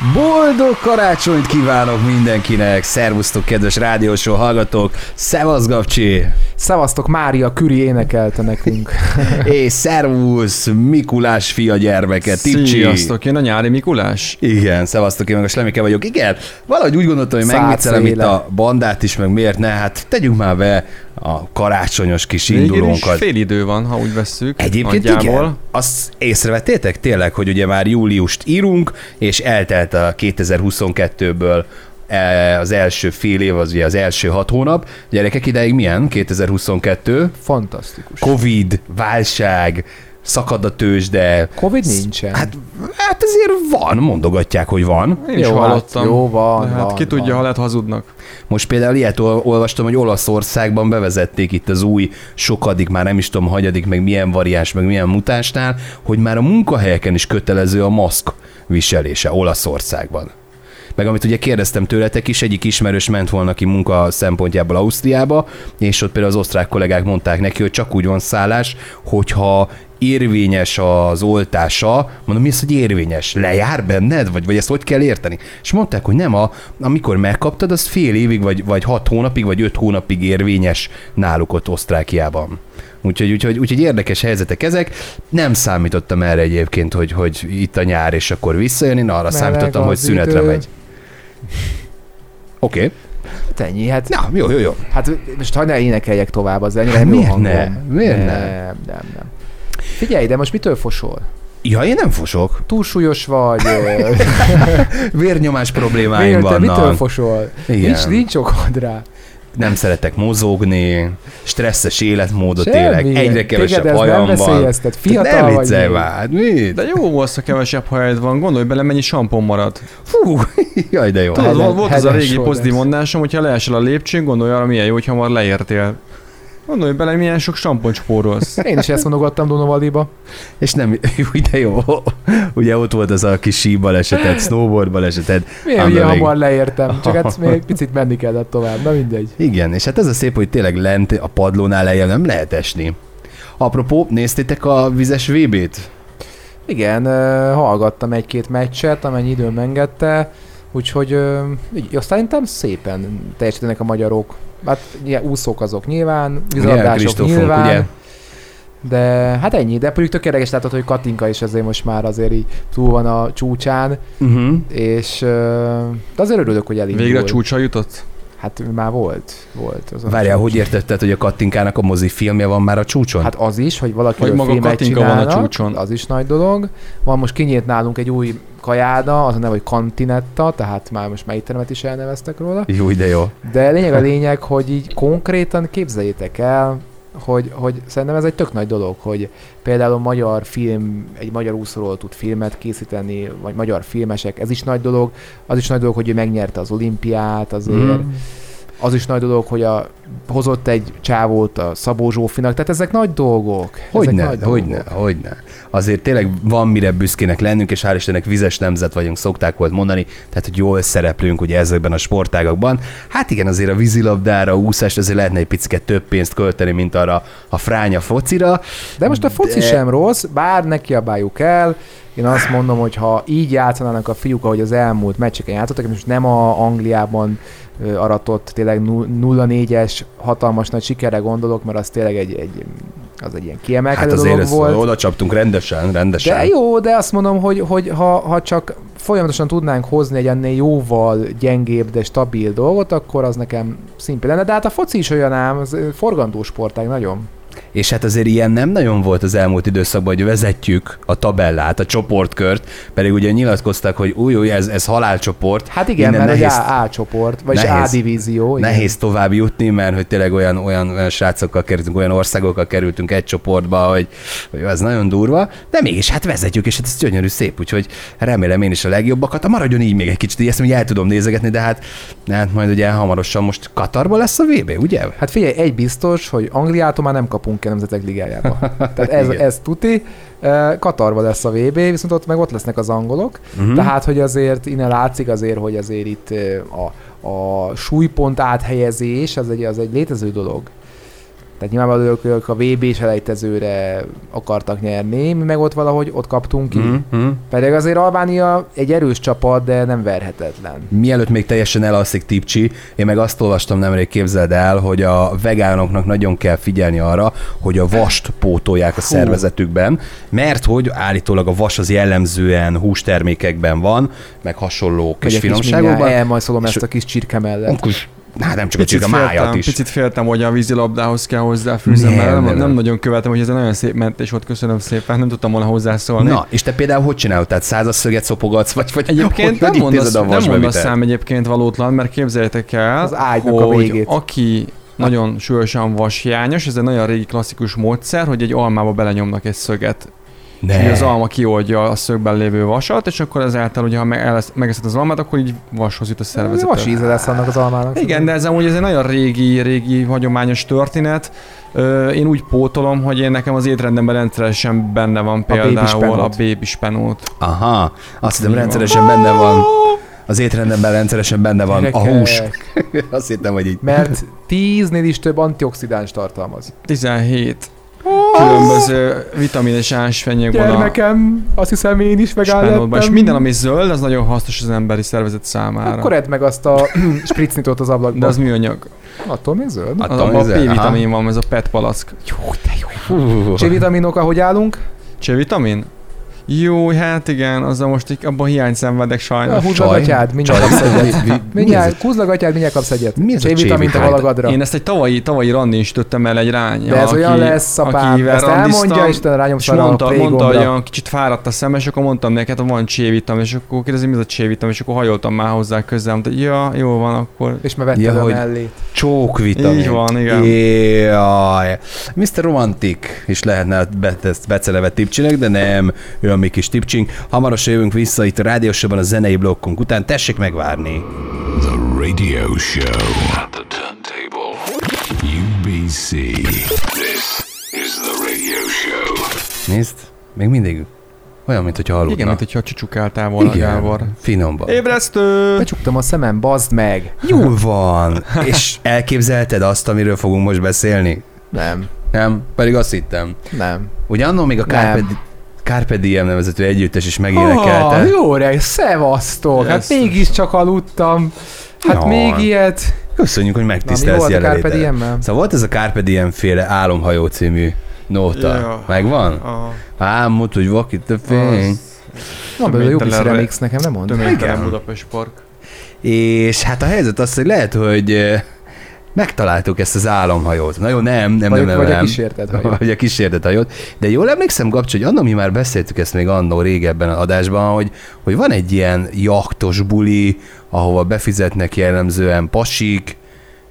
Boldog karácsonyt kívánok mindenkinek! Szervusztok, kedves rádiósó hallgatók! Szevasz, Gabcsi! Szevasztok, Mária Küri énekelte nekünk. És szervusz, Mikulás fia gyermeke, Tipcsi! Sziasztok, én a nyári Mikulás. Igen, szevasztok, én meg a Slemike vagyok. Igen, valahogy úgy gondoltam, hogy megviccelem itt a bandát is, meg miért ne, hát tegyünk már be a karácsonyos kis Végül indulónkat. fél idő van, ha úgy vesszük. Egyébként nagyjából. igen. Azt észrevettétek tényleg, hogy ugye már júliust írunk, és eltelt a 2022-ből e, az első fél év, az ugye az első hat hónap. Gyerekek, ideig milyen? 2022? Fantasztikus. Covid, válság, szakad a tőzsde. Covid nincsen. Hát, hát azért van, mondogatják, hogy van. Én is Jó, hallottam. Hát, jó, van, De hát van, ki tudja, van. ha lehet hazudnak. Most például ilyet ol- olvastam, hogy Olaszországban bevezették itt az új sokadik, már nem is tudom, hagyadik, meg milyen variáns, meg milyen mutánsnál, hogy már a munkahelyeken is kötelező a maszk viselése Olaszországban. Meg amit ugye kérdeztem tőletek is, egyik ismerős ment volna ki munka szempontjából Ausztriába, és ott például az osztrák kollégák mondták neki, hogy csak úgy van szállás, hogyha érvényes az oltása, mondom, mi az, hogy érvényes? Lejár benned? Vagy, vagy ezt hogy kell érteni? És mondták, hogy nem, a, amikor megkaptad, az fél évig, vagy, vagy hat hónapig, vagy öt hónapig érvényes náluk ott Osztrákiában. Úgyhogy, úgyhogy, úgyhogy érdekes helyzetek ezek. Nem számítottam erre egyébként, hogy, hogy itt a nyár, és akkor visszajön. Én arra Meleg számítottam, hogy szünetre idő. megy. Oké. Okay. Hát ennyi, hát, Na, jó, jó, jó. hát most hagyd ne énekeljek tovább, az ennyire Hát miért hangom. ne? Miért ne? nem? Nem, nem. Figyelj, de most mitől fosol? Ja, én nem fosok. Túlsúlyos vagy? Vérnyomás problémáim miért, te mitől vannak. fosol? Igen. Nincs, nincs okod rá. Nem szeretek mozogni, stresszes életmódot Semmi. élek, egyre kevesebb ez nem hajam van. fiatal ne viccelj már, mit? De jó az, ha kevesebb hajad van. Gondolj bele, mennyi sampon marad. Fú, jaj, de jó. Tudod, Head and- volt az a régi pozitív mondásom, hogyha leesel a lépcsőn, gondolj arra, milyen jó, hogyha már leértél. Gondolj bele, milyen sok sampont spórolsz. Én is ezt mondogattam Dunavaliba. És nem, jó, de jó. Ugye ott volt az a kis sí baleseted, snowboard baleseted. Milyen ilyen elég- hamar leértem, csak hát még picit menni kellett tovább, na mindegy. Igen, és hát ez a szép, hogy tényleg lent a padlónál lejjel nem lehet esni. Apropó, néztétek a vizes VB-t? Igen, hallgattam egy-két meccset, amennyi időm engedte, úgyhogy ö, így, azt szerintem szépen teljesítenek a magyarok. Hát ilyen úszók azok nyilván, Kristófunk, nyilván, ugye? de hát ennyi, de pedig tök érdekes látod, hogy Katinka is azért most már azért így túl van a csúcsán, Uh-huh. és de azért örülök, hogy elindult. Végre csúcsra jutott? Hát már volt, volt. A Várjál, hogy értetted, hogy a Kattinkának a mozi filmje van már a csúcson? Hát az is, hogy valaki Hogy maga filmet Katinka van a csúcson. az is nagy dolog. Van most kinyílt nálunk egy új kajáda, az a neve, hogy Kantinetta, tehát már most már éttermet is elneveztek róla. Jó, de jó. De lényeg a lényeg, hogy így konkrétan képzeljétek el, hogy, hogy szerintem ez egy tök nagy dolog, hogy például magyar film, egy magyar úszóról tud filmet készíteni, vagy magyar filmesek, ez is nagy dolog. Az is nagy dolog, hogy ő megnyerte az olimpiát azért. Mm. Az is nagy dolog, hogy a, hozott egy csávót a Szabó Zsófinak, tehát ezek nagy dolgok. Hogyne, hogyne, hogyne. Azért tényleg van mire büszkének lennünk, és hál' Istennek vizes nemzet vagyunk, szokták volt mondani, tehát hogy jól szereplünk ugye ezekben a sportágakban. Hát igen, azért a vízilabdára, a úszást azért lehetne egy picit több pénzt költeni, mint arra a fránya focira. De most a foci De- sem rossz, bár ne kiabáljuk el. Én azt mondom, hogy ha így játszanának a fiúk, ahogy az elmúlt meccseken játszottak, és most nem a Angliában aratott tényleg 0-4-es hatalmas nagy sikerre gondolok, mert az tényleg egy, egy az egy ilyen kiemelkedő Hát azért dolog volt. oda csaptunk rendesen, rendesen. De jó, de azt mondom, hogy, hogy ha, ha csak folyamatosan tudnánk hozni egy ennél jóval gyengébb, de stabil dolgot, akkor az nekem szimpi lenne. De hát a foci is olyan ám, forgandó sportág nagyon. És hát azért ilyen nem nagyon volt az elmúlt időszakban, hogy vezetjük a tabellát, a csoportkört, pedig ugye nyilatkoztak, hogy új, új, ez, ez halálcsoport. Hát igen, Innen mert nehéz- nehéz, A, A csoport, vagy nehéz- A divízió. igen. Nehéz tovább jutni, mert hogy tényleg olyan, olyan, olyan srácokkal kerültünk, olyan országokkal kerültünk egy csoportba, hogy, hogy ez nagyon durva, de mégis hát vezetjük, és hát ez gyönyörű szép, úgyhogy remélem én is a legjobbakat. Ha maradjon így még egy kicsit, így ezt még el tudom nézegetni, de hát, hát majd ugye hamarosan most Katarban lesz a VB, ugye? Hát figyelj, egy biztos, hogy Angliától már nem kapunk a Nemzetek Ligájába. Tehát ez, ez tuti. Katarban lesz a VB, viszont ott meg ott lesznek az angolok. Mhm. Tehát, hogy azért innen látszik azért, hogy azért itt a, a súlypont áthelyezés, az egy, az egy létező dolog. Tehát nyilvánvalóan ők, ők a VB selejtezőre akartak nyerni, mi meg ott valahogy ott kaptunk ki. Mhm, mhm. Pedig azért Albánia egy erős csapat, de nem verhetetlen. Mielőtt még teljesen elalszik Tipcsi, én meg azt olvastam nemrég, képzeld el, hogy a vegánoknak nagyon kell figyelni arra, hogy a vast pótolják a szervezetükben, mert hogy állítólag a vas az jellemzően hústermékekben van, meg hasonló kis finomságokban. elmajszolom És- ezt a kis csirke mellett. Akkor, hát nem csak a csirke, májat is. picit féltem, hogy a vízilabdához kell hozzáfűzni, Nem, mert nem, nem, nagyon követem, hogy ez egy nagyon szép mentés volt, köszönöm szépen, nem tudtam volna hozzászólni. Na, és te például hogy csinálod? Tehát százas szöget szopogatsz, vagy, vagy Egyébként hogy nem mondasz, a nem mondasz szám egyébként valótlan, mert képzeljétek el, Az ágynak a hogy végét. aki nagyon súlyosan vashiányos, ez egy nagyon régi klasszikus módszer, hogy egy almába belenyomnak egy szöget. Ne. Hogy az alma kioldja a szögben lévő vasat, és akkor ezáltal, ugye, ha megeszed az almát, akkor így vashoz jut a szervezet. Vas íze lesz annak az almának. Igen, de ez amúgy ez egy nagyon régi, régi, hagyományos történet. Én úgy pótolom, hogy én nekem az étrendemben rendszeresen benne van például a baby spenót. Aha, azt hiszem van. rendszeresen benne van. Az étrendemben rendszeresen benne van a Gyerekek, hús. Azt hittem, hogy így. Mert 10-nél is több antioxidáns tartalmaz. 17 különböző vitamin és ásványok van a Gyermekem, azt hiszem én is spenótban, és minden, ami zöld, az nagyon hasznos az emberi szervezet számára. Akkor edd meg azt a spritznitot az ablakban. De az műanyag. Attól még zöld. Attól a? P-vitamin van, ez a PET palack. Jó, de jó. C-vitaminok, ahogy állunk? C-vitamin? Jó, hát igen, azzal most így abban hiány szenvedek sajnos. A Csaj. gatyád, mindjárt kapsz egyet. Mindjárt, húzd a gatyád, mindjárt kapsz egyet. Mi ez a C-vitamint a valagadra. Én ezt egy tavalyi, tavalyi randin is sütöttem el egy rány. De ez olyan lesz, apám, ezt elmondja, Isten rányom és szarra a mondta, mondta, hogy olyan kicsit fáradt a szem, és akkor mondtam neki, hát van C-vitamin, és akkor kérdezi, mi ez a C-vitamin, és akkor hajoltam már hozzá közel, mondta, ja, jó van, akkor És me vetted Ja, a mellét. Csók vitamin. Így van, igen. Jaj. Mr. Romantic is lehetne ezt beceleve tipcsinek, de nem, ő a mi kis tipcsink. Hamarosan jövünk vissza itt a rádiósában a zenei blokkunk után. Tessék megvárni. The radio show. At the turntable. UBC. This is the radio show. Nézd, még mindig olyan, mint hogyha aludna. igen, mint hogyha csücsukáltál volna, Igen, Gábor. finomban. Ébresztő! Becsuktam a szemem, bazd meg. Jól van. És elképzelted azt, amiről fogunk most beszélni? Nem, Nem? Pedig azt hittem. nem. Ugye annól még a Nem. Carpe, Diem nevezetű együttes is megénekelte. Ah, jó reg, szevasztok. Hát mégiscsak aludtam. Hát Jaj. még ilyet. Köszönjük, hogy Na, mi megtisztelsz volt a Carpe jelenléted. Diem-mel? Szóval volt ez a Carpe Diem féle álomhajó című nóta. Ja. Megvan? A Álmod, hogy vakít a fény. Van belőle jó kis remix, nekem nem mond. töménytelen Igen. Budapest Park. És hát a helyzet az, hogy lehet, hogy megtaláltuk ezt az álomhajót. Na jó, nem, nem, Vagy, nem, nem. vagy a nem. kísérted hajó. Vagy a kísértet hajót. De jól emlékszem, Gabcs, hogy annól mi már beszéltük ezt még annó régebben az adásban, hogy, hogy van egy ilyen jaktos buli, ahova befizetnek jellemzően pasik,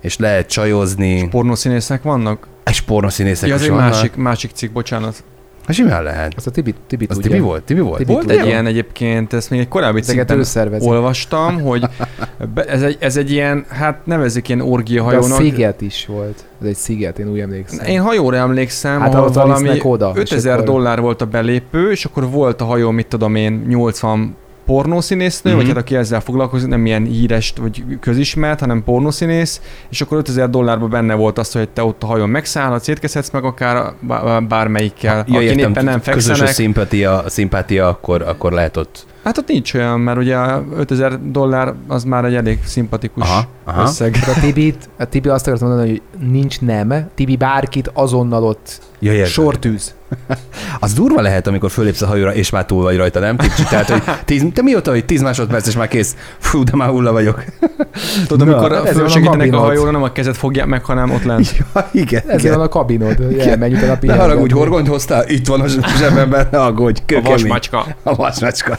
és lehet csajozni, Pornószínészek vannak? és pornoszínészek Ja, is egy vannak. másik, másik cikk, bocsánat. Hát simán lehet. Azt a Tibi, Tibi Az. Tibi volt? Tibi volt? Tibi Volt egy ilyen egyébként, ezt még egy korábbi szervezi. olvastam, hogy be, ez, egy, ez egy ilyen, hát nevezik ilyen De a orgiahajónak. sziget is volt. Ez egy sziget, én úgy emlékszem. Én hajóra emlékszem, Hát ahol valami oda, és 5000 akkor- dollár volt a belépő, és akkor volt a hajó, mit tudom én, 80 pornószínésznő, Mhm. vagy hát aki ezzel foglalkozik, nem ilyen híres vagy közismert, hanem pornószínész, és akkor 5000 dollárban benne volt az, hogy te ott a hajón megszállhatsz, étkezhetsz meg akár bá- bármelyikkel, Ja, aki értem, éppen nem közös a fekszenek. szimpatia, a szimpátia, akkor, akkor lehet ott. Hát ott nincs olyan, mert ugye 5000 dollár az már egy elég szimpatikus Aha, aha. összeg. Hát a Tibit, a Tibi azt akartam mondani, hogy nincs nem. Tibi bárkit azonnal ott Ja, értem. sortűz. Az durva lehet, amikor fölépsz a hajóra, és már túl vagy rajta, nem? Tipcsi? Tehát, hogy tíz, te mióta, hogy 10 másodperc, és már kész. Fú, de már hulla vagyok. Tudod, Na, amikor a fölsegítenek a kabinod. hajóra, nem a kezed fogják meg, hanem ott lent. Ja, igen. Ezért igen. van a kabinod, hogy elmegy utána Ne pihengetni. haragudj, horgonyt hoztál? Itt van a zsebemben, ne aggódj. A Kőkemény. vasmacska. A vasmacska.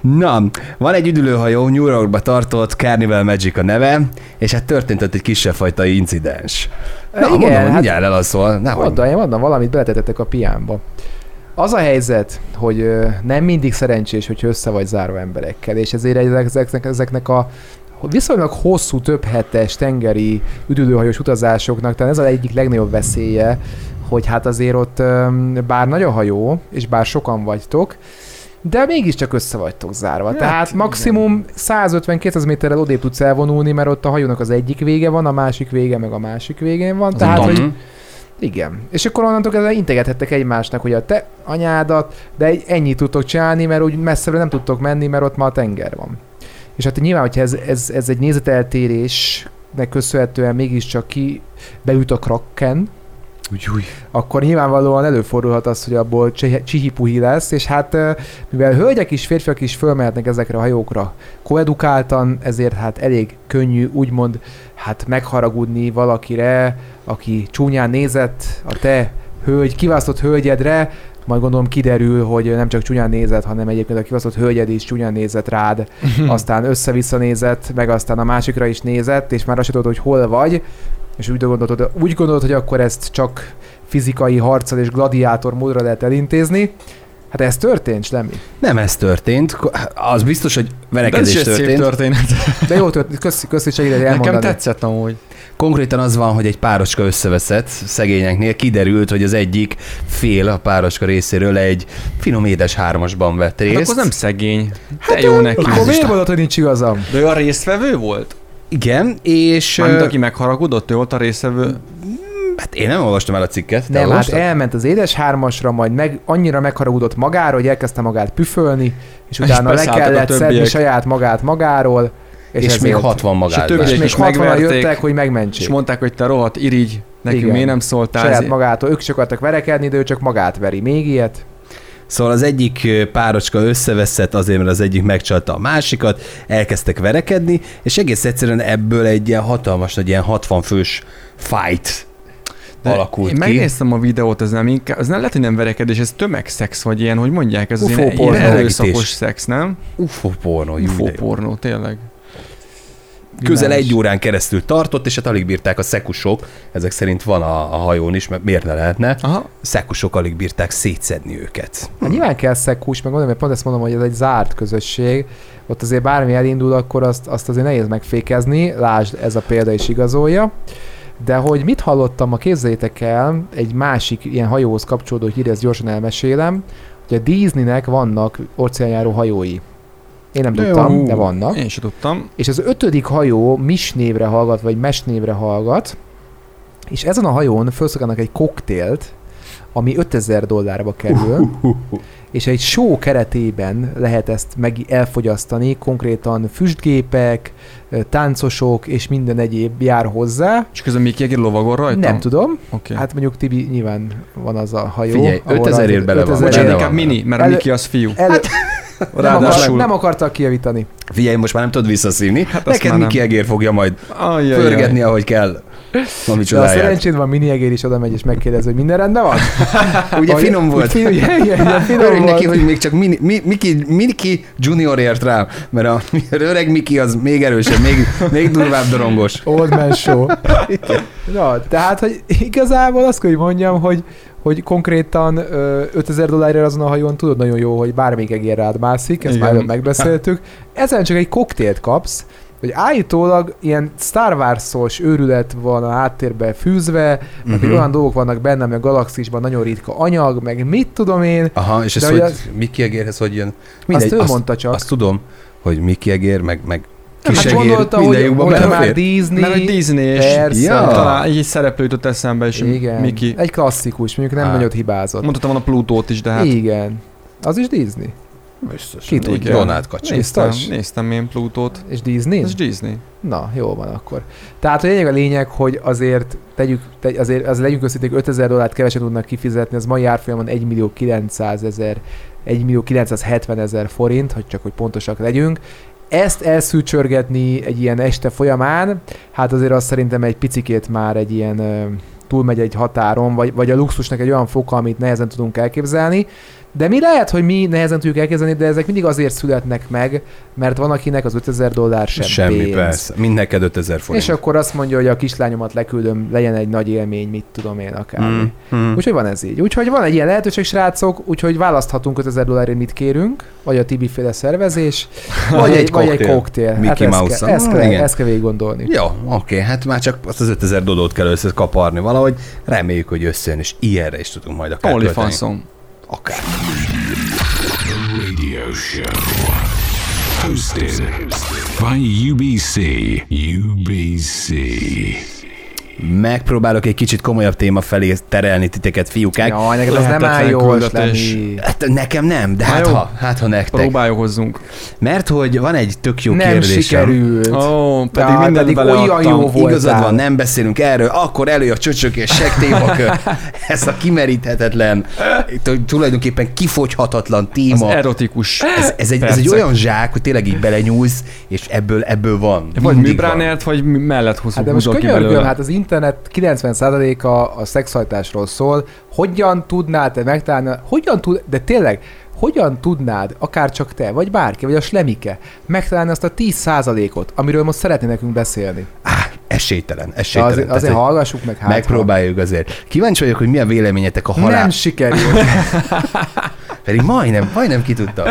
Na, van egy üdülőhajó, New Yorkba tartott, Carnival Magic a neve, és hát történt ott egy kisebb fajta incidens. Na, Igen, mondom, hogy hát- mindjárt elalszol. Nehogy. Mondta, én mondom, valamit beletetettek a piámba. Az a helyzet, hogy nem mindig szerencsés, hogy össze vagy zárva emberekkel, és ezért ezek- ezeknek, ezeknek a viszonylag hosszú, több hetes tengeri üdülőhajós utazásoknak, tehát ez az egyik legnagyobb veszélye, hogy hát azért ott bár nagy a hajó, és bár sokan vagytok, de mégiscsak össze vagytok zárva. Hát, Tehát maximum 150-200 méterrel odébb tudsz elvonulni, mert ott a hajónak az egyik vége van, a másik vége meg a másik végén van. Tehát, a hogy igen. És akkor onnantól kezdve integethettek egymásnak, hogy a te anyádat, de egy- ennyit tudtok csinálni, mert úgy messzebbre nem tudtok menni, mert ott már a tenger van. És hát nyilván, hogyha ez, ez, ez egy nézeteltérésnek köszönhetően mégiscsak ki beüt a krakken, Úgy, úgy. akkor nyilvánvalóan előfordulhat az, hogy abból csi- csihipuhi lesz, és hát mivel hölgyek is, férfiak is fölmehetnek ezekre a hajókra koedukáltan, ezért hát elég könnyű úgymond hát megharagudni valakire, aki csúnyán nézett a te hölgy, kiválasztott hölgyedre, majd gondolom kiderül, hogy nem csak csúnyán nézett, hanem egyébként a kiválasztott hölgyed is csúnyán nézett rád, aztán össze-vissza nézett, meg aztán a másikra is nézett, és már azt tudod, hogy hol vagy, és úgy gondolod, úgy gondolod, hogy akkor ezt csak fizikai harccal és gladiátor módra lehet elintézni. Hát ez történt, Slemmi? Nem ez történt. Az biztos, hogy De ez is verekedés szép történt. történet. De jó történt, köszi, köszi segíteni Nekem elmondani. tetszett amúgy. Konkrétan az van, hogy egy pároska összeveszett szegényeknél. Kiderült, hogy az egyik fél a pároska részéről egy finom édes hármasban vett Hát részt. akkor nem szegény. De jó neki. Akkor miért mondod, hogy nincs igazam? De ő a résztvevő volt? Igen, és... Mármint aki megharagudott, ő volt a résztvevő. Hát én nem olvastam el a cikket. Nem, hát elment az édes hármasra, majd meg, annyira megharagudott magára, hogy elkezdte magát püfölni, és És utána le beszálltak a kellett szedni saját magát magáról, és, és, még ezért- 60 És a magát. és vett. még is 60 megverték, jöttek, hogy megmentsék. És mondták, hogy te rohadt irigy, nekünk Igen. miért nem szóltál? saját magától. Ők is akartak verekedni, de ő csak magát veri. Még ilyet? Szóval az egyik párocska összeveszett azért, mert az egyik megcsalta a másikat, elkezdtek verekedni, és egész egyszerűen ebből egy ilyen hatalmas, nagy ilyen 60 fős fight De alakult Én ki. megnéztem a videót, ez nem inkább, ez nem lehet, hogy nem verekedés, ez tömegszex, vagy ilyen, hogy mondják, ez az UFO ilyen, pornó. ilyen erőszakos szex, nem? UFO pornó, UFO de jó. pornó, tényleg. Közel egy órán keresztül tartott, és hát alig bírták a szekusok, ezek szerint van a, a hajón is, mert miért ne lehetne, Aha. szekusok alig bírták szétszedni őket. Hát nyilván kell szekkus, meg mondom, mert pont ezt mondom, hogy ez egy zárt közösség. Ott azért bármi elindul, akkor azt, azt azért nehéz megfékezni. Lásd, ez a példa is igazolja. De hogy mit hallottam, a képzeljétek el, egy másik ilyen hajóhoz kapcsolódó hír, ezt gyorsan elmesélem, hogy a Disneynek vannak óceánjáró hajói. Én nem tudtam, de vannak. Én sem tudtam. És az ötödik hajó Mis névre hallgat, vagy Mes névre hallgat, és ezen a hajón felszolgálnak egy koktélt, ami 5000 dollárba kerül, és egy show keretében lehet ezt meg elfogyasztani, konkrétan füstgépek, táncosok és minden egyéb jár hozzá. És közben Mickey Jagger lovagol rajta? Nem tudom, Oké. Okay. hát mondjuk Tibi nyilván van az a hajó. Figyelj, ahol 5000 ért rajta- bele van. 5000 Bocsánat, benne inkább van. mini, mert a Mickey az fiú. Elő, nem, akar, Ráadásul. nem akartak kijavítani. Figyelj, most már nem tudod visszaszívni, hát neked nem. Miki Egér fogja majd Ajjajjaj. pörgetni, ahogy kell. Ami De a szerencséd van, mini egér is oda megy és megkérdez, hogy minden rendben van? Ugye Ahogy- finom volt. Finom, igen, igen, igen, finom Örülj volt. neki, hogy még csak Mini, Mi- Miki, Miki Junior ért rá, mert a öreg Miki az még erősebb, még, még durvább dorongos. Old man show. Na, tehát, hogy igazából azt kell, hogy mondjam, hogy, hogy konkrétan ö, 5000 dollárra azon a hajón tudod nagyon jó, hogy bármelyik egér rád mászik, ezt Igen. már megbeszéltük. Ezen csak egy koktélt kapsz, hogy állítólag ilyen Star Wars-os őrület van a háttérbe fűzve, meg Mhm. olyan dolgok vannak benne, ami a galaxisban nagyon ritka anyag, meg mit tudom én, Aha, és ez hogy, az- Miki Egérhez hogy jön? azt ő azt, mondta csak. azt tudom, hogy Miki Egér, meg, meg Hát Kis Egér, gondolta, hogy, hogy már. Disney, Mert hogy Disney és Persze. Ja. talán egy szereplő jutott eszembe, és igen, Mickey. egy klasszikus, mondjuk nem Á. nagyot hibázott. Mondhatom volna Plutót is, de hát Igen. Az is Disney. Biztos. Ki tudja. Donald kacsi. néztem, néztem én Plutót. És Disney? Ez Disney. Na, jó van akkor. Tehát a lényeg a lényeg, hogy azért tegyük, tegy, azért, azért legyünk őszinték, 5000 dollárt keveset tudnak kifizetni, az mai árfolyamon 1 millió 900 ezer, 1 millió 970 ezer forint, hogy csak hogy pontosak legyünk. Ezt elszűcsörgetni egy ilyen este folyamán, hát azért az szerintem egy picikét már egy ilyen túlmegy egy határon, vagy, vagy a luxusnak egy olyan foka, amit nehezen tudunk elképzelni. De mi lehet, hogy mi nehezen tudjuk elképzelni, de ezek mindig azért születnek meg, mert van akinek az 5000 dollár sem Semmi, pénz. persze. Mind neked 5000 forint. És akkor azt mondja, hogy a kislányomat leküldöm, legyen egy nagy élmény, mit tudom én akár. Mm. Mm. Úgyhogy van ez így. Úgyhogy van egy ilyen lehetőség, srácok, úgyhogy választhatunk 5000 dollárért mit kérünk, vagy a Tibi féle szervezés, vagy, egy, vagy egy koktél. koktél. Mickey hát ezt, kell, ezt, Ah, kell, igen. ezt kell végig gondolni. Jó, oké, hát már csak azt az 5000 dolót kell összekaparni valahogy. Reméljük, hogy összejön, és ilyenre is tudunk majd akár költeni. Akár. Radio Show. Hosted by UBC. UBC. Megpróbálok egy kicsit komolyabb téma felé terelni titeket, fiúkák. Jaj, neked az nem áll jól. Hát nekem nem, de hát ha, hát ha nektek. Próbáljuk hozzunk. Mert hogy van egy tök jó Nem kérdésem. sikerült. Ó, pedig Jaj, mindent pedig olyan jó volt. Igazad van, nem beszélünk erről, akkor elő a csöcsök és seg témakör. Ez a kimeríthetetlen, tulajdonképpen kifogyhatatlan Az téma. erotikus Ez, ez, egy, ez egy olyan zsák, hogy tényleg így belenyúlsz, és ebből, ebből van. Vagy. Mibránert, vagy mellett húzunk Hát de most húzol ki belőle. hát az internet 90%-a a szexualitásról szól. Hogyan tudnád te megtalálni, hogyan tud, de tényleg, hogyan tudnád, akár csak te, vagy bárki, vagy a slemike, megtalálni azt a 10%-ot, amiről most szeretné nekünk beszélni? Á, esélytelen, De esélytelen. azért, Tehát, azért hogy hallgassuk meg hát. Megpróbáljuk azért. Kíváncsi vagyok, hogy mi a véleményetek a halál. Nem sikerült. Pedig majdnem, majdnem ki tudtam.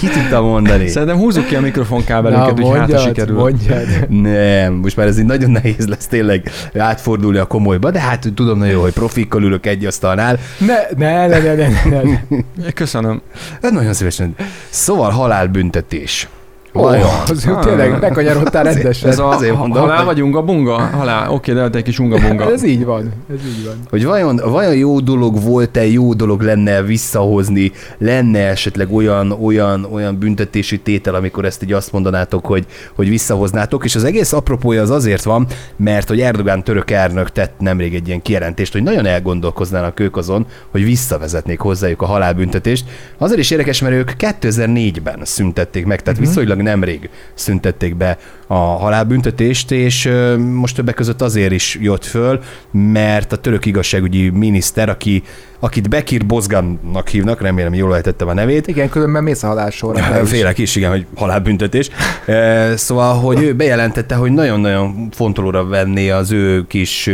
Ki tudtam mondani. Szerintem húzzuk ki a mikrofonkábelünket, Na, hogy hát mondjad, sikerül. mondjad. Nem, most már ez így nagyon nehéz lesz tényleg átfordulni a komolyba, de hát tudom nagyon jó, hogy profikkal ülök egy asztalnál. Ne, ne, ne, ne, ne, ne. Köszönöm. Hát nagyon szívesen. Szóval halálbüntetés. Vajon? az jó, tényleg bekanyarodtál rendesen. Ez a Azért mondom, halál hogy- vagy unga bunga? Halál. Oké, de egy kis unga bunga. Ez így van, ez így van. Hogy vajon, vajon jó dolog volt-e, jó dolog lenne visszahozni, lenne esetleg olyan, olyan, olyan büntetési tétel, amikor ezt így azt mondanátok, hogy, hogy visszahoznátok, és az egész apropója az azért van, mert hogy Erdogán török elnök tett nemrég egy ilyen kijelentést, hogy nagyon elgondolkoznának ők azon, hogy visszavezetnék hozzájuk a halálbüntetést. Azért is érdekes, mert ők 2004-ben szüntették meg, tehát uh-huh. viszonylag nemrég szüntették be a halálbüntetést, és most többek között azért is jött föl, mert a török igazságügyi miniszter, aki, akit Bekir Bozgannak hívnak, remélem jól ejtettem a nevét, Igen, különben mész a halálsorra. Félek is, igen, hogy halálbüntetés. E, Szóval, hogy ő bejelentette, hogy nagyon-nagyon fontolóra venné az ő kis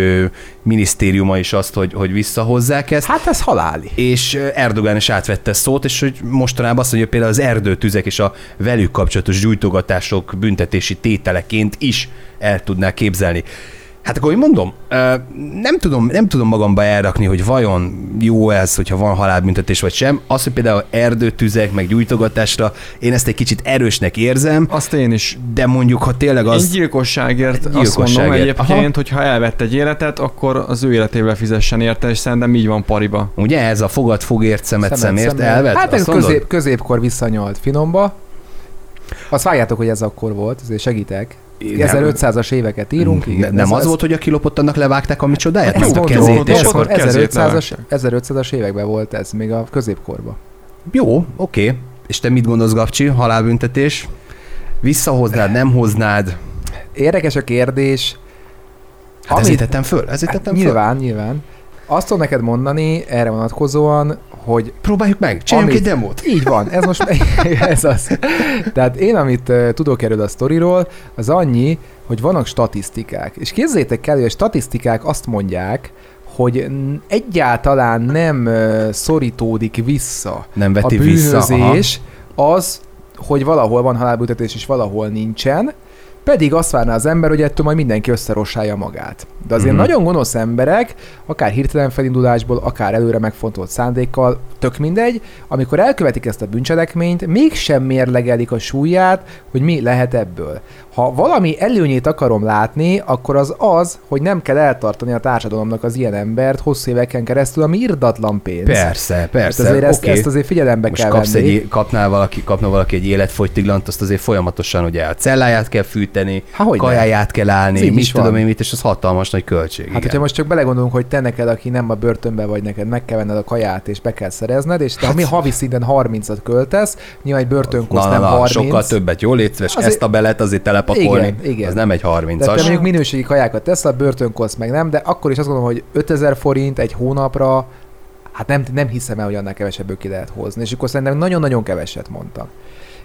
minisztériuma is azt, hogy, hogy visszahozzák ezt. Hát ez haláli. És Erdogán is átvette szót, és hogy mostanában azt mondja, hogy például az erdőtüzek és a velük kapcsolatos gyújtogatások büntetési tételeként is el tudná képzelni. Hát akkor én mondom, nem tudom, nem tudom magamba elrakni, hogy vajon jó ez, hogyha van halálbüntetés vagy sem. Az, hogy például erdőtüzek, meg gyújtogatásra, én ezt egy kicsit erősnek érzem, Azt én is. de mondjuk, ha tényleg Az... Én gyilkosságért, azt Gyilkosságért. mondom egyébként, Aha. hogy ha elvett egy életet, akkor az ő életével fizessen érte, és szerintem így van pariba. Ugye ez a fogad fogért, szemet, szemért elvet? Hát ez Azt közép, középkor visszanyalt finomba. Azt vágjátok, hogy ez akkor volt, ezért segítek. 1500-as éveket írunk. Igen, nem ez- az ez- volt, hogy a kilopott annak levágták a micsodáját? Ez Mint a kezét. és akkor... akkor kezét 1500-as, levágták. 1500-as években volt ez, még a középkorban. Jó, oké. És te mit gondolsz, Gabcsi? Halálbüntetés? Visszahoznád, nem hoznád? Érdekes a kérdés. Hát Amit- ezért tettem föl, ezért Hát, tettem föl. nyilván, nyilván. Azt tudom neked mondani erre vonatkozóan, hogy Próbáljuk meg, csináljunk egy Amit- demót. Így van, ez most ez az. Tehát én, amit uh, tudok erről a sztoriról, az annyi, hogy vannak statisztikák. És képzeljétek el, hogy a statisztikák azt mondják, hogy egyáltalán nem uh, szorítódik vissza Nem a veti vissza. aha. bűnözés az, hogy valahol van halálbüntetés és valahol nincsen, pedig azt várná az ember, hogy ettől majd mindenki összerossálja magát. De azért Mhm. mm-hmm. nagyon gonosz emberek, akár hirtelen felindulásból, akár előre megfontolt szándékkal, tök mindegy, amikor elkövetik ezt a bűncselekményt, mégsem mérlegelik a súlyát, hogy mi lehet ebből. Ha valami előnyét akarom látni, akkor az az, hogy nem kell eltartani a társadalomnak az ilyen embert hosszú éveken keresztül, ami irdatlan pénz. Persze, Hát persze. azért ezt, oké. ezt azért figyelembe Most kell kapsz venni. egy, kapnál valaki, kapna valaki egy életfogytiglant, azt azért folyamatosan ugye a celláját kell fűteni, Há, hogyne. kajáját kell állni, mit tudom van. én mit, és az hatalmas nagy költség. Hát, igen. hogyha most csak belegondolunk, hogy te neked, aki nem a börtönbe vagy, neked meg kell venned a kaját, és be kell szerezned, és te hát, mi havi szinten 30-at költesz, nyilván egy börtönkoszt na, nem na, na, 30. sokkal többet, jól létsz, és Azért- ezt a belet azért telepakolni, Igen, igen. az nem egy de te 30-as. mondjuk minőségi kajákat teszel, börtönkoszt meg nem, de akkor is azt gondolom, hogy 5000 forint egy hónapra, hát nem, nem hiszem el, hogy annál kevesebből ki lehet hozni. És akkor szerintem nagyon-nagyon keveset mondtam.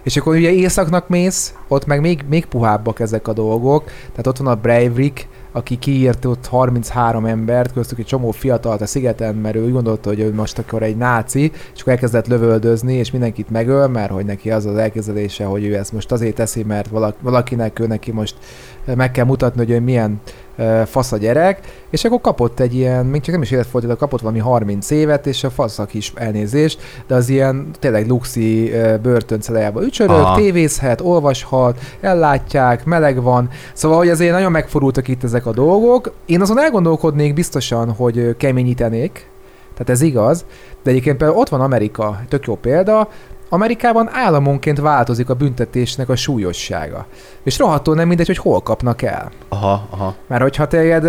És akkor ugye északnak mész, ott meg még, még puhábbak ezek a dolgok. Tehát ott van a Breivik, aki kiírt ott 33 embert, köztük egy csomó fiatalt a szigeten, mert ő úgy gondolta, hogy ő most akkor egy náci, és akkor elkezdett lövöldözni, és mindenkit megöl, mert hogy neki az az elképzelése, hogy ő ezt most azért teszi, mert valak- valakinek ő neki most meg kell mutatni, hogy ő milyen ö, fasz a gyerek, és akkor kapott egy ilyen, még csak nem is életfolytató, kapott valami 30 évet, és a faszak is elnézést, de az ilyen tényleg luxi ö, börtöncelejában ücsörög, Aha. tévézhet, olvashat, ellátják, meleg van, szóval hogy azért nagyon megforultak itt ezek a dolgok. Én azon elgondolkodnék biztosan, hogy keményítenék, tehát ez igaz, de egyébként például ott van Amerika, tök jó példa, Amerikában államonként változik a büntetésnek a súlyossága. És rohadtul nem mindegy, hogy hol kapnak el. Aha, aha. Mert hogyha téged,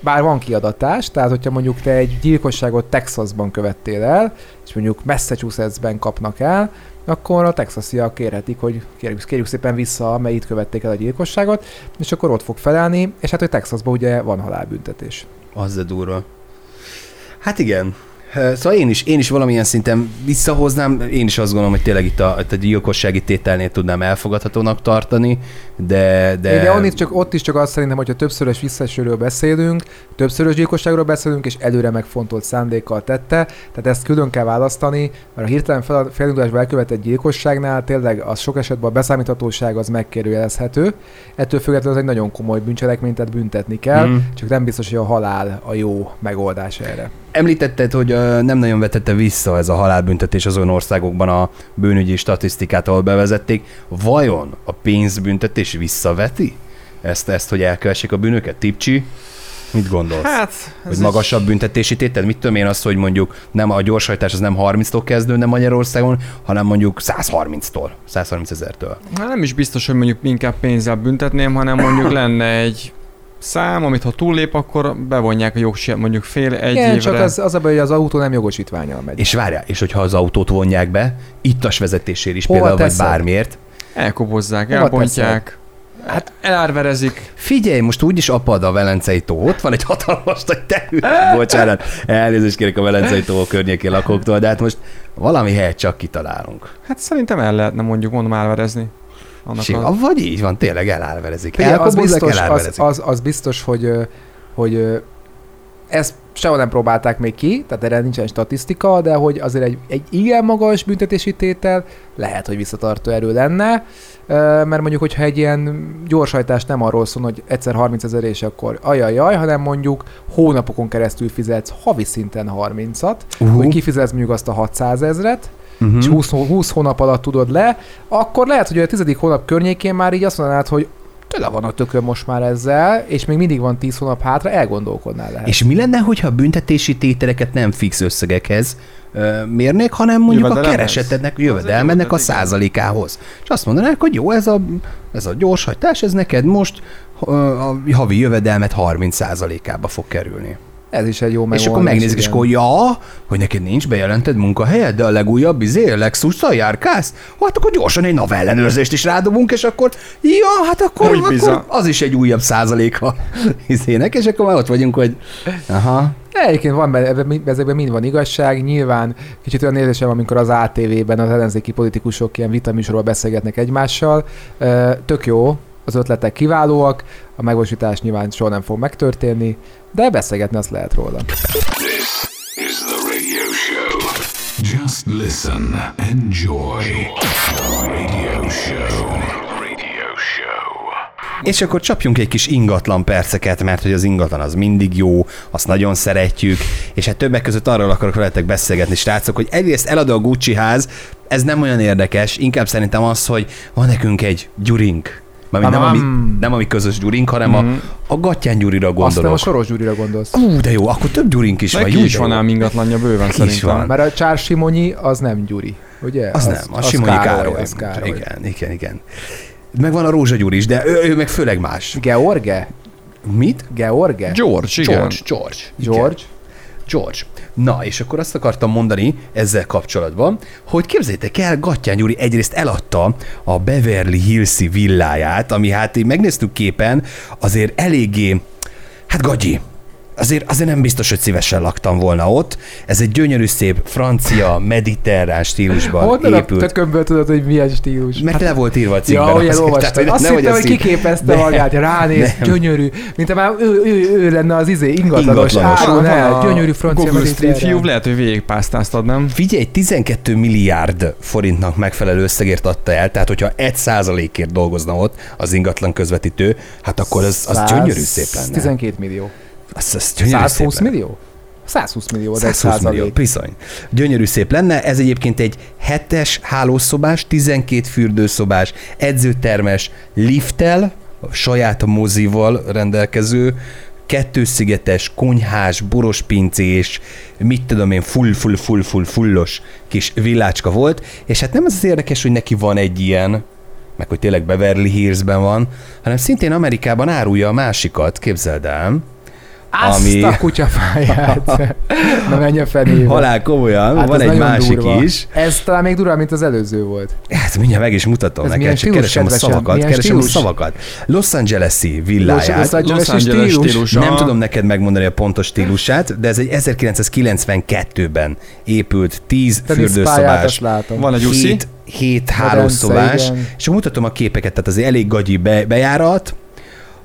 bár van kiadatás, tehát hogyha mondjuk te egy gyilkosságot Texasban követtél el, és mondjuk Massachusettsben kapnak el, akkor a texasiak kérhetik, hogy kérjük, kérjük szépen vissza, melyik követték el a gyilkosságot, és akkor ott fog felelni, és hát, hogy Texasban ugye van halálbüntetés. Az de durva. Hát igen. Szóval én is, én is valamilyen szinten visszahoznám, én is azt gondolom, hogy tényleg itt a, itt a gyilkossági tételnél tudnám elfogadhatónak tartani, de... de... De, is csak, ott is csak azt szerintem, hogyha többszörös visszaesőről beszélünk, többszörös gyilkosságról beszélünk, és előre megfontolt szándékkal tette, tehát ezt külön kell választani, mert a hirtelen fel- felindulásba elkövetett gyilkosságnál tényleg az sok esetben a beszámíthatóság az megkérdőjelezhető. Ettől függetlenül ez egy nagyon komoly bűncselekmény, tehát büntetni kell, mm. csak nem biztos, hogy a halál a jó megoldás erre. Említetted, hogy nem nagyon vetette vissza ez a halálbüntetés azon országokban a bűnügyi statisztikát, ahol bevezették. Vajon a pénzbüntetés visszaveti ezt, ezt hogy elkövessék a bűnöket? Tipcsi, mit gondolsz? Hát, hogy magasabb büntetési tétel? Mit tudom én azt, hogy mondjuk nem a gyorshajtás az nem 30-tól kezdődne Magyarországon, hanem mondjuk 130-tól, 130 ezertől. egy, hát nem is biztos, hogy mondjuk inkább pénzzel büntetném, hanem mondjuk lenne egy szám, amit ha túllép, akkor bevonják a jogsért mondjuk fél egy Igen, évre. csak az, az a baj, hogy az autó nem jogosítványal megy. És várjál, és hogyha az autót vonják be, ittas vezetésért is Hova például, vagy teszed? bármiért, Elkobozzák, Hova elbontják, hát elárverezik. Figyelj, most úgyis apad a Velencei tó, ott van egy hatalmas nagy terület. Bocsánat, elnézést kérek a Velencei tó környékén lakóktól, de hát most valami helyet csak kitalálunk. Hát szerintem el lehetne mondjuk mondom elverezni. Annak Sim, a... vagy így van, tényleg elárverezik. Az biztos, az, elárverezik. az, az biztos, hogy, hogy ezt sehol nem próbálták még ki, tehát erre nincsen statisztika, de hogy azért egy, egy igen magas büntetési tétel lehet, hogy visszatartó erő lenne, mert mondjuk, hogyha egy ilyen gyorshajtás nem arról szól, hogy egyszer 30 ezer és akkor ajajaj, hanem mondjuk hónapokon keresztül fizetsz havi szinten 30-at, Uhu. hogy kifizetsz mondjuk azt a 600 ezret, Mhm. és 20, hó- 20 hónap alatt tudod le, akkor lehet, hogy a tizedik hónap környékén már így azt mondanád, hogy tele van a tököm most már ezzel, és még mindig van 10 hónap hátra, elgondolkodnál lehet. És mi lenne, hogyha a büntetési tételeket nem fix összegekhez ö, mérnék, hanem mondjuk a keresetednek, jövedelmednek a százalékához. És azt mondanák, hogy jó, ez a, ez a gyorshajtás, ez neked most ö, a havi jövedelmet 30 százalékába fog kerülni. Ez is egy jó és megoldás. akkor megnézik, és akkor ja, hogy neked nincs bejelented munkahelyed, de a legújabb izé, Lexus-szal járkálsz? Hát akkor gyorsan egy NAV ellenőrzést is rádobunk, és akkor ja, hát akkor, akkor az is egy újabb százaléka izének, és akkor már ott vagyunk, hogy aha, Egyébként van benne, ebben, ezekben mind van igazság. Nyilván kicsit olyan érzésem, amikor az ATV-ben az ellenzéki politikusok ilyen vitaműsorról beszélgetnek egymással. Tök jó, az ötletek kiválóak, a megvalósítás nyilván soha nem fog megtörténni, de beszélgetni azt lehet róla. This is the radio show. Just listen. Enjoy. Radio show. Radio show. És akkor csapjunk egy kis ingatlan perceket, mert hogy az ingatlan az mindig jó, azt nagyon szeretjük, és hát többek között arról akarok veletek beszélgetni, srácok, hogy egyrészt eladó a Gucci ház, ez nem olyan érdekes, inkább szerintem az, hogy van nekünk egy gyurink. Mármint nem, ami, nem ami közös gyurink, hanem a, a Gattyán Gyurira Azt nem gondolok. a Soros Gyurira gondolsz. Ú, de jó, akkor több gyurink is van. Neki jó, is van ám ingatlanja bőven is szerintem. van. Mert a Csár Simonyi az nem Gyuri, ugye? Az, nem, a Simonyi Károly. Az Károly. Igen, igen, igen. Meg van a Rózsa Gyuri is, de ő, ő meg főleg más. George? Mit? George? George, igen. George, George. George? George. Na, és akkor azt akartam mondani ezzel kapcsolatban, hogy képzeljétek el, Gattyán Gyuri egyrészt eladta a Beverly Hills-i villáját, ami hát így megnéztük képen, azért eléggé, hát gagyi. Azért, azért nem biztos, hogy szívesen laktam volna ott. Ez egy gyönyörű, szép, francia, mediterrán stílusban Honnan a épült. tökömből tudod, hogy milyen stílus? Mert le volt írva a cikkben. Ja, olyan olvastam. tehát, Azt hittem, hogy kiképezte Nem. magát, ránéz, Nem. gyönyörű. Mint már ő, ő, ő, lenne az izé, ingatlanos, Ingatlanos. Van el, a gyönyörű francia Google Street. View, lehet, hogy végigpásztáztad, nem? Figyelj, 12 milliárd forintnak megfelelő összegért adta el, tehát hogyha egy százalékért dolgozna ott az ingatlan közvetítő, hát akkor az, az gyönyörű szép lenne. 12 millió. Az gyönyörű 120 szép lenne. millió? 120 millió, egy 120 millió, százalék. bizony. Gyönyörű szép lenne. Ez egyébként egy hetes hálószobás, 12 fürdőszobás, edzőtermes, lifttel, saját mozival rendelkező, kettőszigetes, konyhás, borospincés, mit tudom én, full, full, full, full, fullos kis villácska volt, és hát nem az az érdekes, hogy neki van egy ilyen, meg hogy tényleg Beverly Hillsben van, hanem szintén Amerikában árulja a másikat, képzeld el. Azt Ami- a kutyafáját. Na menj a fenébe. Halál komolyan, hát van egy másik durva. is. Ez talán még durvább, mint az előző volt. Hát mindjárt meg is mutatom Ez neked, csak keresem a szavakat, Milyen keresem stílus? a szavakat. Los Angeles-i Los villáját. Angeles Los Angeles stílus. stílus. Nem tudom neked megmondani a pontos stílusát, de ez egy 1992-ben épült 10 Teniszpályát, fürdőszobás. Van egy uszi. 7, 7 hálószobás, igen. és mutatom a képeket, tehát azért elég gagyi be, bejárat,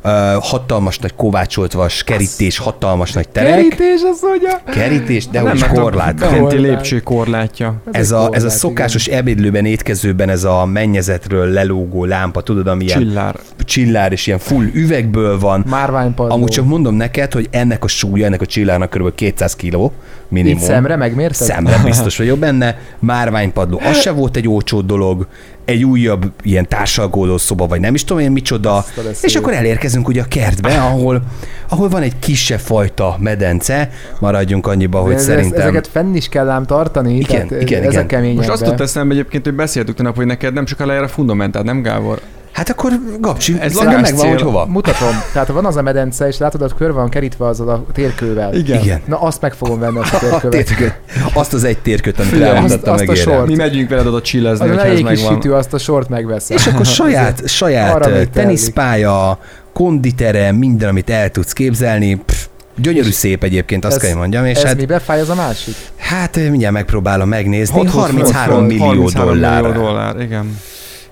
uh, hatalmas nagy kovácsolt vas, kerítés, hatalmas nagy terek, Kerítés, az mondja. kerítés, de Nem, úgy mert a korlát. be- Fenti Korlát. lépcső korlátja. Ez egy a, ez a korlát, szokásos ebédlőben, étkezőben ez a mennyezetről lelógó lámpa, tudod, ami ilyen Csillár. csillár és ilyen full üvegből van. igen. Márványpadló. Amúgy csak mondom neked, hogy ennek a súlya, ennek a csillárnak kb. 200 kg minimum. Így szemre megmérted? Szemre biztos vagyok benne. Márványpadló, az se volt egy olcsó dolog. Egy újabb ilyen társalgódó szoba, vagy nem is tudom én micsoda. A. És akkor elérkezünk ugye a kertbe, ahol, ahol van egy kisebb fajta medence. Maradjunk annyiba, hogy Ez- ez- szerintem... Ezeket fenn is kell ám tartani, Igen, tehát igen, ezek igen. Most azt jutott eszembe egyébként, hogy beszéltük tegnap, hogy neked nem sokkal lejár a fundamentál, nem Gábor? Hát akkor Gabcsi, Ez ez lakás megvan, hogy hova. Mutatom. Tehát van az a medence, és látod, hogy körbe van kerítve azzal a térkővel. Igen. Igen. Na azt meg fogom venni azt a térkövet. térköt, azt az egy térköt, amit rámutattam azt- azt a meg sort. Mi megyünk veled oda csillezni, Az hogyha ez megvan. sütő, azt a sort megveszem. És akkor saját, saját teniszpálya, konditerem, minden, amit el tudsz képzelni. Pff, gyönyörű szép egyébként, azt Ez- kell, hogy mondjam. És Ez hát, mi befáj, az a másik? hát mindjárt megpróbálom megnézni. Hat- 33 hat- millió 33 dollár. millió dollár, igen.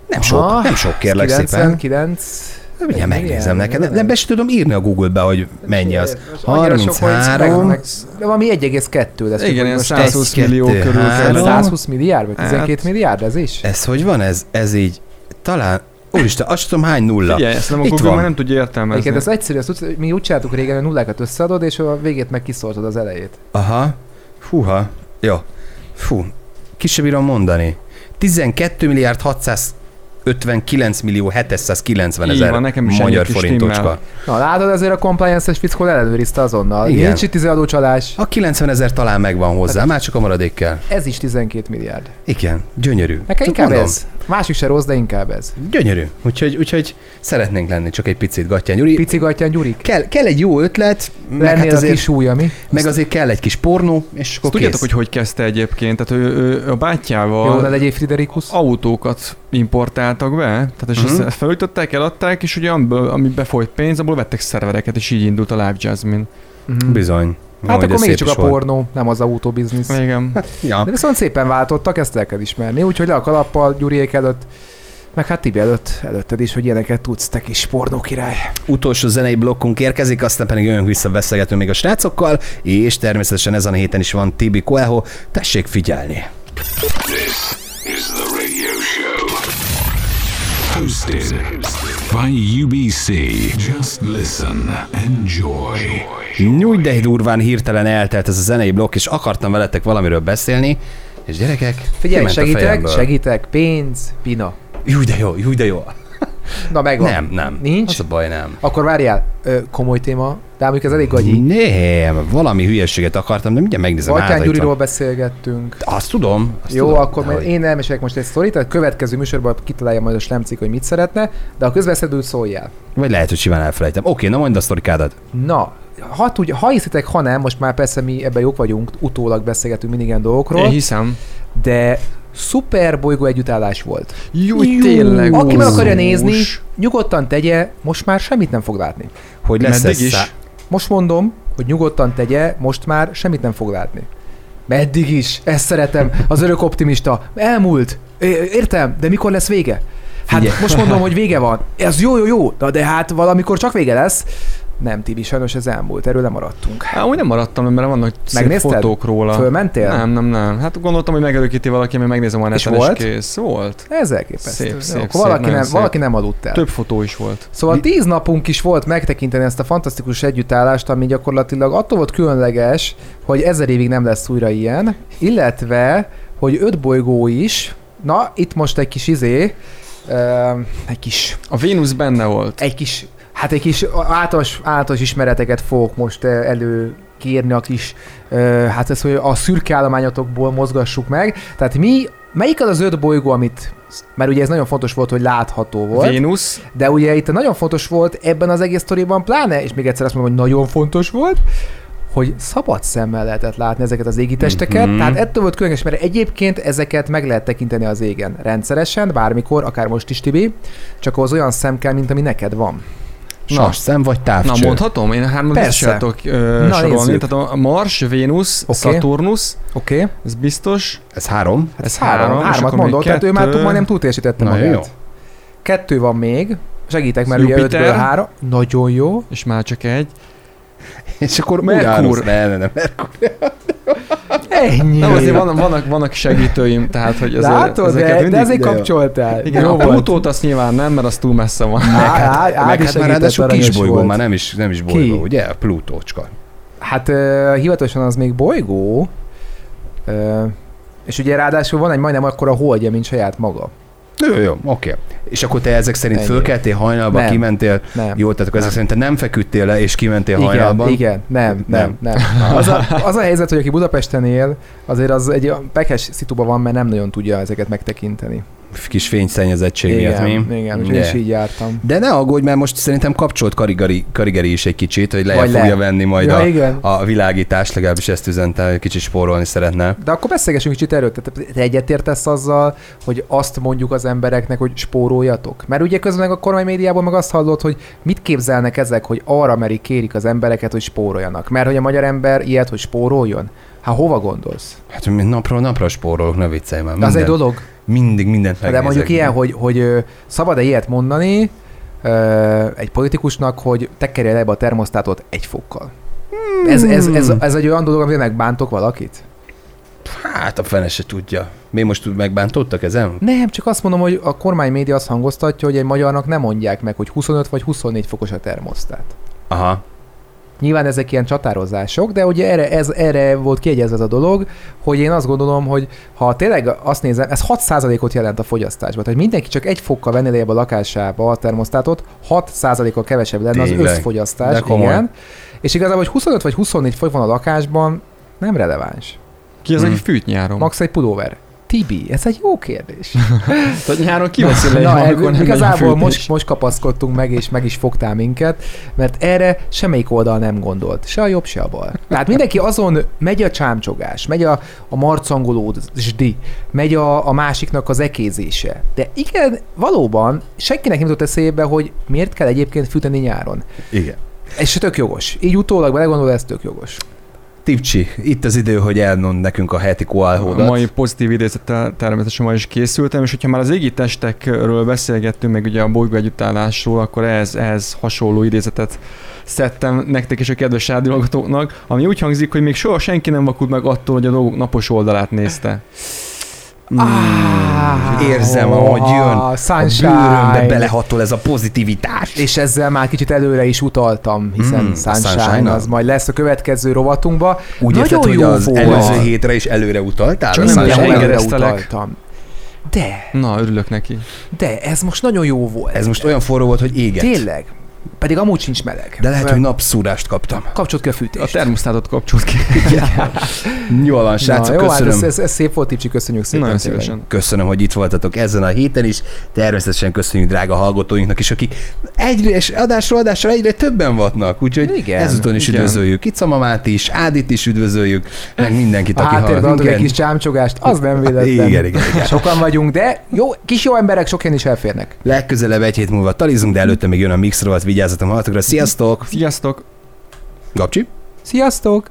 Nem sok, Aha, nem sok kérlek szépen. 99. Mindjárt megnézem neked. Nem, nem be sem tudom írni a Google-be, hogy mennyi az. Most annyira sok, hogy 33, meg- De valami 1,2 lesz. Igen, ilyen most 120 egy, millió körül három. kell. 120 milliárd, vagy 12 Hát- milliárd, ez is? ez hogy van? Ez, ez így talán... Úristen, azt tudom hány nulla. Figyelj, ezt nem a Itt Google van. már nem tudja értelmezni. Egyébként ez egyszerű, ezt mi úgy csináltuk régen, hogy nullákat összeadod, és a végét meg kiszortod az elejét. Aha. Fúha. Jó. Fú. Ki sem bírom mondani. 12 milliárd 659 millió 790 Így ezer van, nekem is magyar forintocska. Na látod, ezért a compliance-es fickó ellenőrizte azonnal. Igen. Nincs itt adócsalás. A 90 ezer talán megvan hozzá, már csak a maradék kell. Ez is 12 milliárd. Igen, gyönyörű. Nekem inkább mondom, ez. Másik se rossz, de inkább ez. Gyönyörű. Úgyhogy, úgyhogy szeretnénk lenni csak egy picit, Gattyán Gyuri. Pici gatyán Gyurik. Kell, kell egy jó ötlet, meg, Lennél hát a azért, kis új, mi? meg azért kell egy kis pornó, és akkor tudjátok, hogy hogy kezdte egyébként? Tehát ő, ő a bátyjával Jó, ne legyél Friderikus. autókat importáltak be, tehát és uh-huh. ezt felújították, eladták, és ugye amiből, ami befolyt pénz, abból vettek szervereket, és így indult a Live Jasmine. Mhm. Bizony. Hát Ahogy akkor még csak a volt. pornó, nem az autóbiznisz. Igen. Ja. De viszont szépen váltottak, ezt el kell ismerni. Úgyhogy le a kalappal Gyuriék előtt, meg hát Tibi előtt, előtted is, hogy ilyeneket tudsz, te kis pornó király. utolsó zenei blokkunk érkezik, aztán pedig jövünk vissza, beszélgetünk még a srácokkal, és természetesen ezen a héten is van Tibi Coelho, tessék figyelni! This Hosted by UBC. Just listen. Enjoy. Nyújt, de durván hirtelen eltelt ez a zenei blokk, és akartam veletek valamiről beszélni, és gyerekek, Figyelj, segítek, segítek, pénz, pina. Júj, de jó, júj, de jó. Na megvan. Nem, nem. Nincs? Az a baj, nem. Akkor várjál, ö, komoly téma, de mondjuk ez elég gagyi. Nem, valami hülyeséget akartam, de mindjárt megnézem. Batyán Gyuriról beszélgettünk. Azt tudom. Azt Jó, tudom. akkor majd Dehogy. én elmesélek most egy sztorit, a következő műsorban kitalálja majd a slemcik, hogy mit szeretne, de a közbeszédül szóljál. Vagy lehet, hogy simán elfelejtem. Oké, na mondd a sztorikádat. Na, ha, tudja, ha hiszitek, ha nem, most már persze mi ebben jók vagyunk, utólag beszélgetünk mindig ilyen Én dolgokról, hiszem. de szuper bolygó együttállás volt. Jó, Jó. tényleg. Aki meg akarja nézni, nyugodtan tegye, most már semmit nem fog látni. Hogy lesz Meddig ez is? Most mondom, hogy nyugodtan tegye, most már semmit nem fog látni. Meddig is? Ezt szeretem. Az örök optimista. Elmúlt. Értem, de mikor lesz vége? Hát Figyelj. most mondom, hogy vége van. Ez jó, jó, jó. De hát valamikor csak vége lesz. Nem, Tibi, sajnos ez elmúlt. Erről nem maradtunk. Hát, úgy nem maradtam, mert vannak szép fotók róla. Fölmentél? Nem, nem, nem. Hát gondoltam, hogy megelőkíti valaki, mert megnézem a neten, és, volt? kész. Volt. Ez elképesztő. Szép, szép, akkor szép, valaki, nagyon nem, szép. valaki nem aludt el. Több fotó is volt. Szóval tíz napunk is volt megtekinteni ezt a fantasztikus együttállást, ami gyakorlatilag attól volt különleges, hogy ezer évig nem lesz újra ilyen, illetve, hogy öt bolygó is, na, itt most egy kis izé, ö, egy kis, A Vénusz benne volt. egy kis, hát egy kis általános, általános ismereteket fogok most ö, elő kérni a kis, ö, hát ez, hogy a szürke állományotokból mozgassuk meg. Tehát mi, melyik az az öt bolygó, amit, mert ugye ez nagyon fontos volt, hogy látható volt. Vénusz. De ugye itt nagyon fontos volt ebben az egész sztoriban, pláne, és még egyszer azt mondom, hogy nagyon fontos volt, hogy szabad szemmel lehetett látni ezeket az égitesteket, Mhm. mm-hmm. tehát ettől volt különleges, mert egyébként ezeket meg lehet tekinteni az égen rendszeresen, bármikor, akár most is, Tibi, csak az olyan szem kell, mint ami neked van. Sas szem vagy Na, távcső? mondhatom? Én hármat Na, sorolni. Tehát a Mars, Vénusz, Oké. Szaturnusz, Oké? Okay? ez biztos. Ez három? Hát Ez három, három, hármat mondott, tehát ő már kettő. majdnem túl teljesítette Na, magát. jó. Kettő van még, segítek, mert ugye Jupiter. ötből három. Nagyon jó. És már csak egy. És akkor Merkur. Ne, ne, ne, Merkur. Ennyi. Nem, azért vannak, vannak, vannak segítőim, tehát hogy ezért, Látod, ezeket de, de mindig... ezért de jó. kapcsoltál. Igen, jó a. Plutót azt nyilván nem, mert az túl messze van. Á, á, á, Meg hát már ráadásul kisbolygó, volt. már nem is, nem is Ki? bolygó, ugye? A Plutócska. Hát uh, hivatalosan az még bolygó, uh, és ugye ráadásul van egy majdnem akkora holdja, mint saját maga. Jó, jó, oké. És akkor te ezek szerint Ennyi. fölkeltél hajnalba, Nem. kimentél, Nem. jó, tehát akkor ezek szerint te nem feküdtél le, és kimentél igen, hajnalban. igen, nem, nem, nem. Az a, az a helyzet, hogy aki Budapesten él, azért az egy pekes szituba van, mert nem nagyon tudja ezeket megtekinteni. Kis fényszennyezettség miatt, igen, mi? igen, én is így jártam. De ne aggódj, mert most szerintem kapcsolt karigari, karigeri is egy kicsit, hogy lejjebb Vagy le. fogja venni majd Ja, a, igen. a világítást, legalábbis ezt üzente, hogy kicsit spórolni szeretne. De akkor beszélgessünk kicsit erről. Tehát te egyetértesz azzal, hogy azt mondjuk az embereknek, hogy spóroljatok? Mert ugye közben meg a kormánymédiában meg azt hallott, hogy mit képzelnek ezek, hogy arra merik kérik az embereket, hogy spóroljanak. Mert hogy a magyar ember ilyet, hogy spóroljon? Hát hova gondolsz? Hát mi napról napra spórolok, ne viccelj már. De az egy Minden- dolog. Mindig mindent De megnézek. mondjuk ilyen, hogy, hogy szabad-e ilyet mondani egy politikusnak, hogy tekerje le a termosztátot egy fokkal. Ez, ez, ez, ez egy olyan dolog, amivel megbántok valakit? Hát a fene se tudja. Mi most megbántottak ezen? Nem, csak azt mondom, hogy a kormánymédia azt hangoztatja, hogy egy magyarnak nem mondják meg, hogy 25 vagy 24 fokos a termosztát. Aha. Nyilván ezek ilyen csatározások, de ugye erre, ez, erre volt kiegyezve ez a dolog, hogy én azt gondolom, hogy ha tényleg azt nézem, ez 6%-ot jelent a fogyasztásban. Tehát mindenki csak egy fokkal venné lejjebb a lakásába a termosztátot, 6%-kal kevesebb lenne az Tényleg? összfogyasztás. De komoly. Igen. És igazából, hogy 25 vagy 24 fogy van a lakásban, nem releváns. Ki az, Mm. aki fűt nyáron? Max egy pulóver. Tibi, ez egy jó kérdés. Tehát nyáron kiveszi le Na, amikor nem igazából most, most kapaszkodtunk meg, és meg is fogtál minket, mert erre semmelyik oldal nem gondolt. Se a jobb, se a bal. Tehát mindenki azon megy a csámcsogás, megy a, a marcangolódásdi, megy a, a másiknak az ekézése. De igen, valóban senkinek nem jutott eszébe, hogy miért kell egyébként fűteni nyáron. Igen. Se tök jogos. Így utólag belegondol, ez tök jogos. Tipcsi, itt az idő, hogy elmond nekünk a heti A koálhódat. mai pozitív idézettel természetesen ma is készültem, és hogyha már az égi testekről beszélgettünk, meg ugye a bolygó együttállásról, akkor ehhez, ehhez hasonló idézetet szedtem nektek és a kedves rádióhallgatóknak, ami úgy hangzik, hogy még soha senki nem vakult meg attól, hogy a dolgok napos oldalát nézte. Ah, Érzem, ahogy jön a A sunshine. bőrömbe belehatol ez a pozitivitás. És ezzel már kicsit előre is utaltam, hiszen Mm, mm, Sunshine, Sunshine-nal? az majd lesz a következő rovatunkba. Úgy Nagyon érted, hogy jó az volt. előző hétre is előre utaltál? Csak nem előre utaltam. De, Na, örülök neki. de, ez most nagyon jó volt. Ez most olyan forró volt, hogy éget. Tényleg. Pedig amúgy sincs meleg. De lehet, Mert hogy napszúrást kaptam. Kapcsolt ki a A fűtést. termosztátot kapcsolt ki. Jól van, srácok, Na, jó, hát köszönöm. ez, ez, ez, szép volt, Tipcsi, köszönjük szépen. Nagyon tényleg. szívesen. Köszönöm, hogy itt voltatok ezen a héten is. Természetesen köszönjük drága hallgatóinknak is, akik egyre és adásról adásra egyre többen vannak. Úgyhogy Igen, ezúton is igen. üdvözöljük. Itt Mamát is, Ádit is üdvözöljük, meg mindenkit, A aki hallgat egy kis csámcsogást, az nem véletlen. Igen, igen, igen. Sokan vagyunk, de jó, kis jó emberek sok helyen is elférnek. Legközelebb egy hét múlva talizunk, de előtte még jön a mix rovat, vigyázzatok magatokra. Sziasztok! Sziasztok! Gabcsi? Sziasztok!